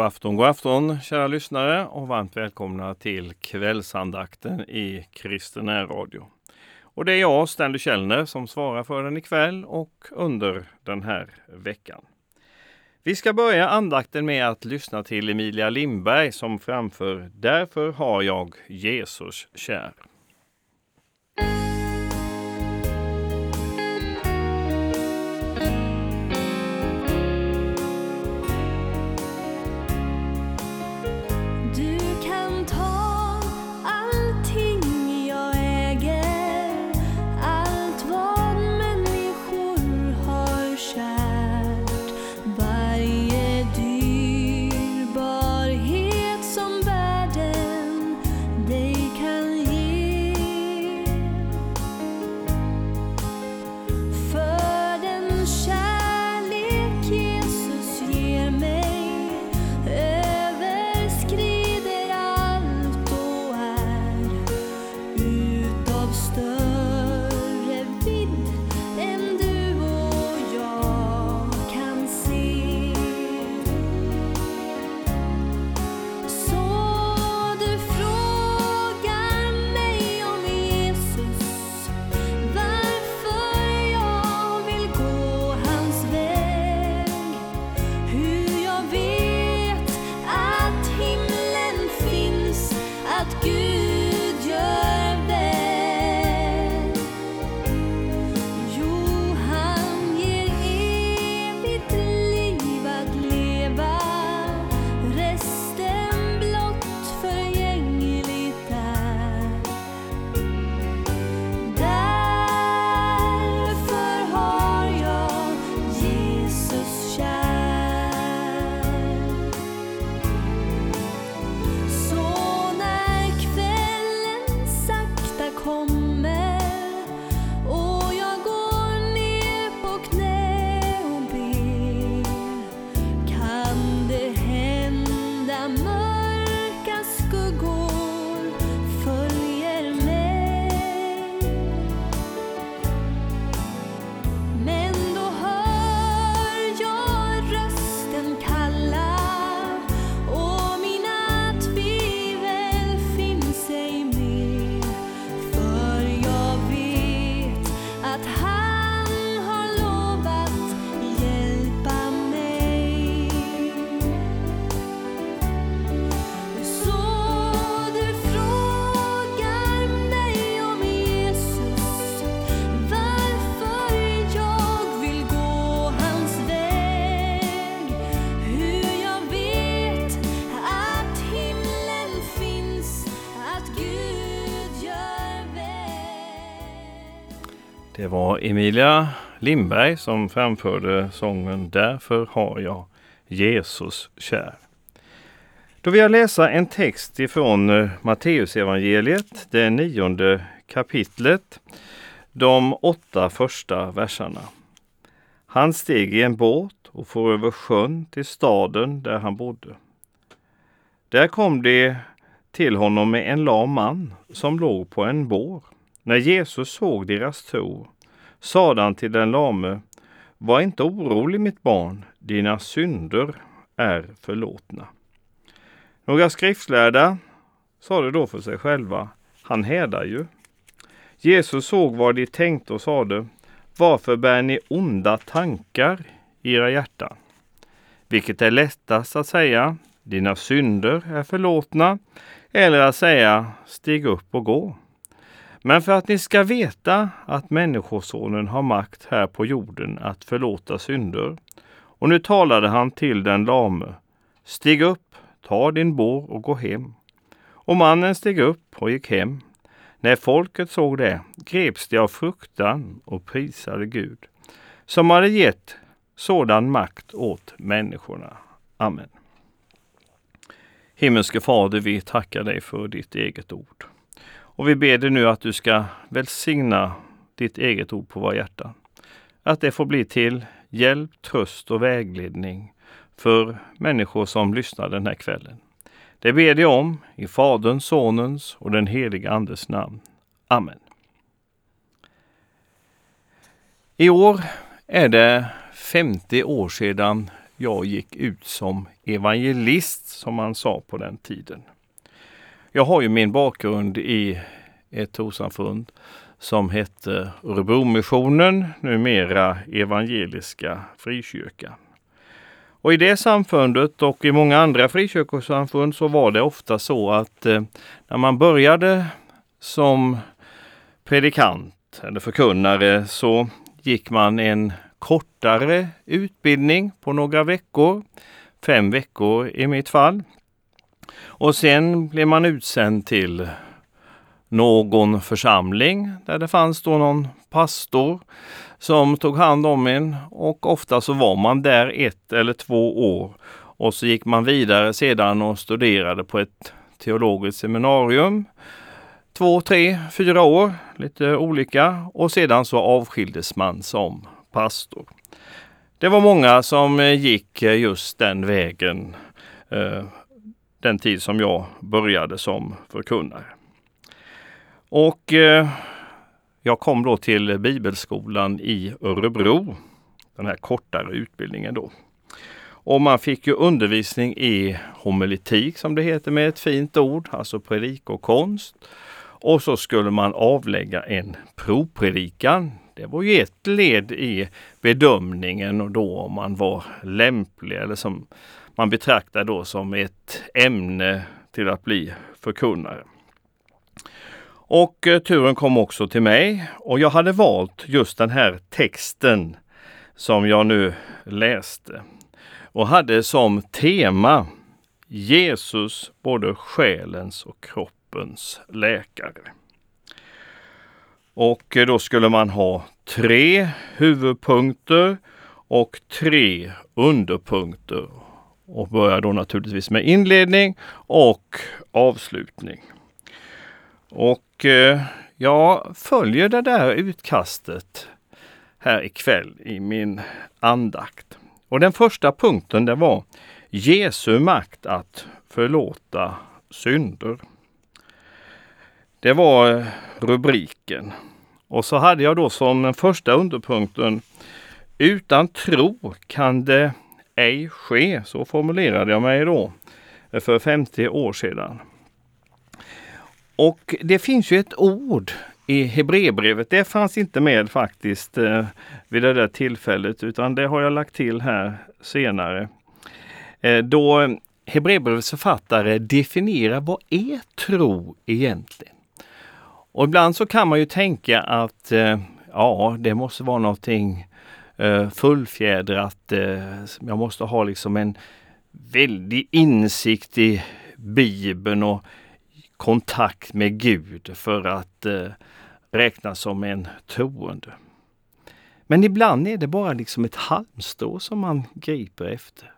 God afton, god afton kära lyssnare och varmt välkomna till kvällsandakten i Kristen Radio. Och det är jag, Stanley Källner, som svarar för den ikväll och under den här veckan. Vi ska börja andakten med att lyssna till Emilia Lindberg som framför Därför har jag Jesus kär. загадки. Det var Emilia Lindberg som framförde sången Därför har jag Jesus kär. Då vill jag läsa en text ifrån eh, Matteusevangeliet, det nionde kapitlet, de åtta första verserna. Han steg i en båt och for över sjön till staden där han bodde. Där kom de till honom med en lam man som låg på en bår. När Jesus såg deras tro sade han till den lame, var inte orolig mitt barn, dina synder är förlåtna. Några skriftlärda sade då för sig själva, han hädar ju. Jesus såg vad de tänkte och sade, varför bär ni onda tankar i era hjärtan? Vilket är lättast att säga, dina synder är förlåtna, eller att säga, stig upp och gå. Men för att ni ska veta att Människosonen har makt här på jorden att förlåta synder. Och nu talade han till den lame. Stig upp, ta din bår och gå hem. Och mannen steg upp och gick hem. När folket såg det greps de av fruktan och prisade Gud, som hade gett sådan makt åt människorna. Amen. Himmelske Fader, vi tackar dig för ditt eget ord. Och vi ber dig nu att du ska välsigna ditt eget ord på våra hjärtan. Att det får bli till hjälp, tröst och vägledning för människor som lyssnar den här kvällen. Det ber jag om i Faderns, Sonens och den helige Andes namn. Amen. I år är det 50 år sedan jag gick ut som evangelist som man sa på den tiden. Jag har ju min bakgrund i ett trossamfund som hette Örebromissionen, numera Evangeliska Frikyrkan. Och i det samfundet och i många andra frikyrkosamfund så var det ofta så att eh, när man började som predikant eller förkunnare så gick man en kortare utbildning på några veckor, fem veckor i mitt fall. Och sen blev man utsänd till någon församling där det fanns då någon pastor som tog hand om en och ofta så var man där ett eller två år och så gick man vidare sedan och studerade på ett teologiskt seminarium. Två, tre, fyra år, lite olika och sedan så avskildes man som pastor. Det var många som gick just den vägen eh, den tid som jag började som förkunnare. Och eh, jag kom då till Bibelskolan i Örebro, den här kortare utbildningen då. Och man fick ju undervisning i homiletik som det heter med ett fint ord, alltså predikokonst. Och så skulle man avlägga en provpredikan. Det var ju ett led i bedömningen och då om man var lämplig eller som man betraktar då som ett ämne till att bli förkunnare. Och eh, turen kom också till mig och jag hade valt just den här texten som jag nu läste och hade som tema Jesus både själens och kroppens läkare. Och eh, då skulle man ha tre huvudpunkter och tre underpunkter. Och börjar då naturligtvis med inledning och avslutning. Och eh, jag följer det där utkastet här ikväll i min andakt. Och den första punkten det var Jesu makt att förlåta synder. Det var eh, rubriken. Och så hade jag då som den första underpunkten Utan tro kan det ej ske. Så formulerade jag mig då eh, för 50 år sedan. Och det finns ju ett ord i Hebreerbrevet. Det fanns inte med faktiskt eh, vid det där tillfället utan det har jag lagt till här senare. Eh, då eh, Hebreerbrevets författare definierar vad är tro egentligen? Och ibland så kan man ju tänka att eh, ja, det måste vara någonting eh, fullfjädrat. Eh, jag måste ha liksom en väldig insikt i Bibeln och kontakt med Gud för att räknas som en troende. Men ibland är det bara liksom ett halmstrå som man griper efter.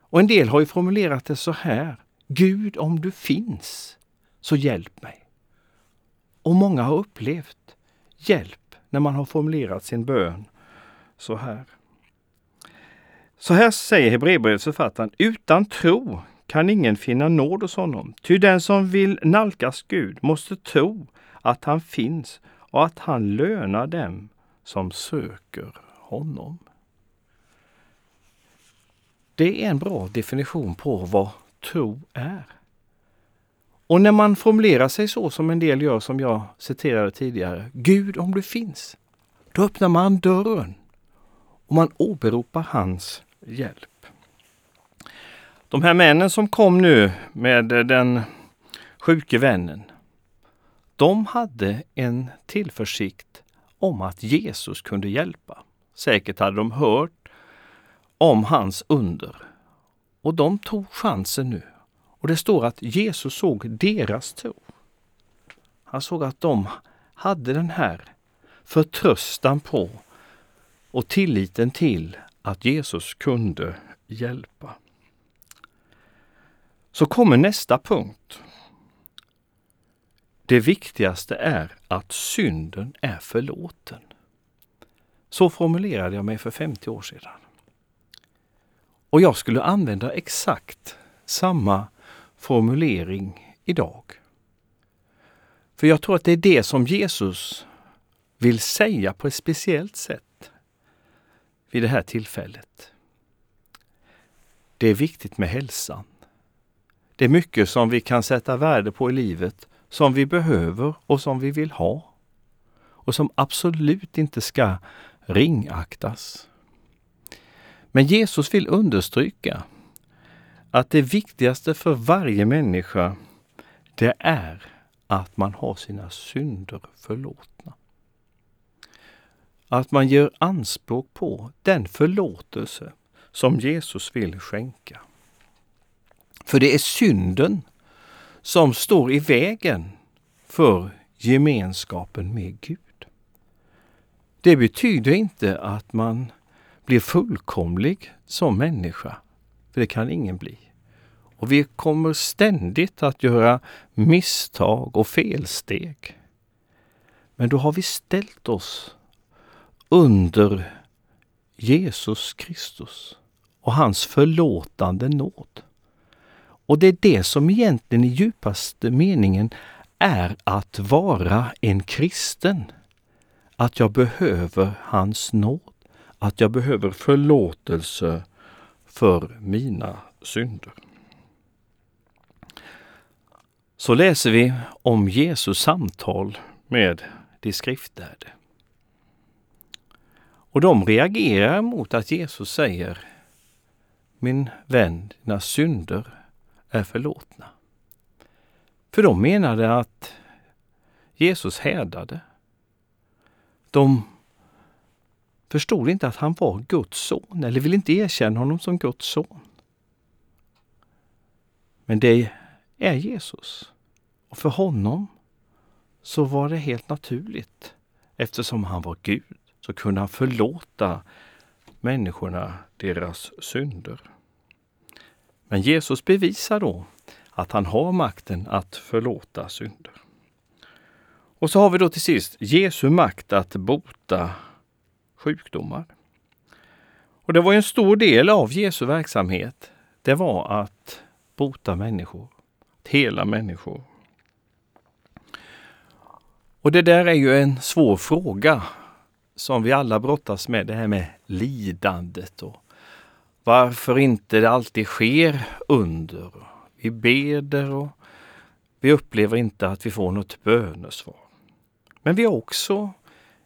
Och en del har ju formulerat det så här. Gud, om du finns, så hjälp mig. Och många har upplevt hjälp när man har formulerat sin bön så här. Så här säger Hebreerbrevets författaren, utan tro kan ingen finna nåd hos honom. Ty den som vill nalkas Gud måste tro att han finns och att han lönar dem som söker honom. Det är en bra definition på vad tro är. Och när man formulerar sig så som en del gör som jag citerade tidigare, Gud om du finns, då öppnar man dörren och man åberopar hans hjälp. De här männen som kom nu med den sjuke vännen, de hade en tillförsikt om att Jesus kunde hjälpa. Säkert hade de hört om hans under. Och de tog chansen nu. Och det står att Jesus såg deras tro. Han såg att de hade den här förtröstan på och tilliten till att Jesus kunde hjälpa. Så kommer nästa punkt. Det viktigaste är att synden är förlåten. Så formulerade jag mig för 50 år sedan. Och jag skulle använda exakt samma formulering idag. För jag tror att det är det som Jesus vill säga på ett speciellt sätt vid det här tillfället. det är viktigt med hälsan. Det är mycket som vi kan sätta värde på i livet, som vi behöver och som vi vill ha. Och som absolut inte ska ringaktas. Men Jesus vill understryka att det viktigaste för varje människa, det är att man har sina synder förlåtna. Att man gör anspråk på den förlåtelse som Jesus vill skänka. För det är synden som står i vägen för gemenskapen med Gud. Det betyder inte att man blir fullkomlig som människa, för det kan ingen bli. Och vi kommer ständigt att göra misstag och felsteg. Men då har vi ställt oss under Jesus Kristus och hans förlåtande nåd. Och det är det som egentligen i djupaste meningen är att vara en kristen. Att jag behöver hans nåd. Att jag behöver förlåtelse för mina synder. Så läser vi om Jesus samtal med de skriftlärde. Och de reagerar mot att Jesus säger Min vän, dina synder är förlåtna. För de menade att Jesus härdade. De förstod inte att han var Guds son eller ville inte erkänna honom som Guds son. Men det är Jesus. Och för honom så var det helt naturligt. Eftersom han var Gud så kunde han förlåta människorna deras synder. Men Jesus bevisar då att han har makten att förlåta synder. Och så har vi då till sist Jesu makt att bota sjukdomar. Och det var en stor del av Jesu verksamhet. Det var att bota människor, att hela människor. Och det där är ju en svår fråga som vi alla brottas med, det här med lidandet och varför inte det alltid sker under. Vi beder och vi upplever inte att vi får något bönesvar. Men vi har också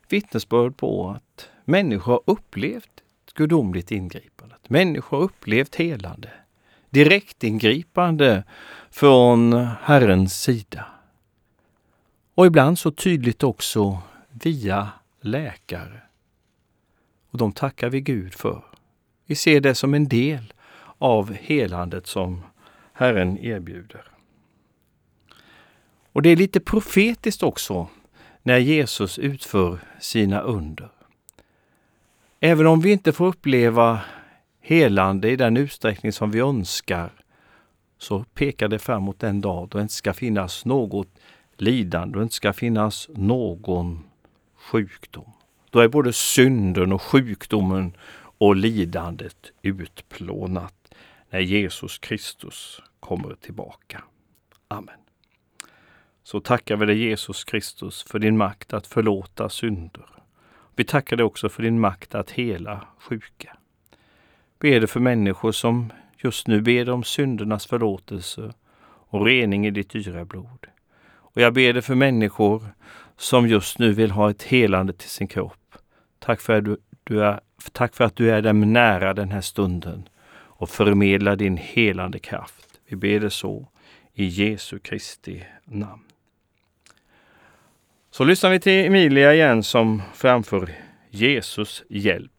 vittnesbörd på att människor har upplevt gudomligt ingripande. Människor har upplevt helande, direktingripande från Herrens sida. Och ibland så tydligt också via läkare. Och de tackar vi Gud för. Vi ser det som en del av helandet som Herren erbjuder. Och det är lite profetiskt också när Jesus utför sina under. Även om vi inte får uppleva helande i den utsträckning som vi önskar, så pekar det fram mot den dag då det inte ska finnas något lidande och inte ska finnas någon sjukdom. Då är både synden och sjukdomen och lidandet utplånat när Jesus Kristus kommer tillbaka. Amen. Så tackar vi dig Jesus Kristus för din makt att förlåta synder. Vi tackar dig också för din makt att hela sjuka. Ber dig för människor som just nu ber om syndernas förlåtelse och rening i ditt dyra blod. Och jag ber dig för människor som just nu vill ha ett helande till sin kropp. Tack för att du, du är, tack för att du är dem nära den här stunden och förmedlar din helande kraft. Vi ber det så i Jesu Kristi namn. Så lyssnar vi till Emilia igen som framför Jesus hjälp.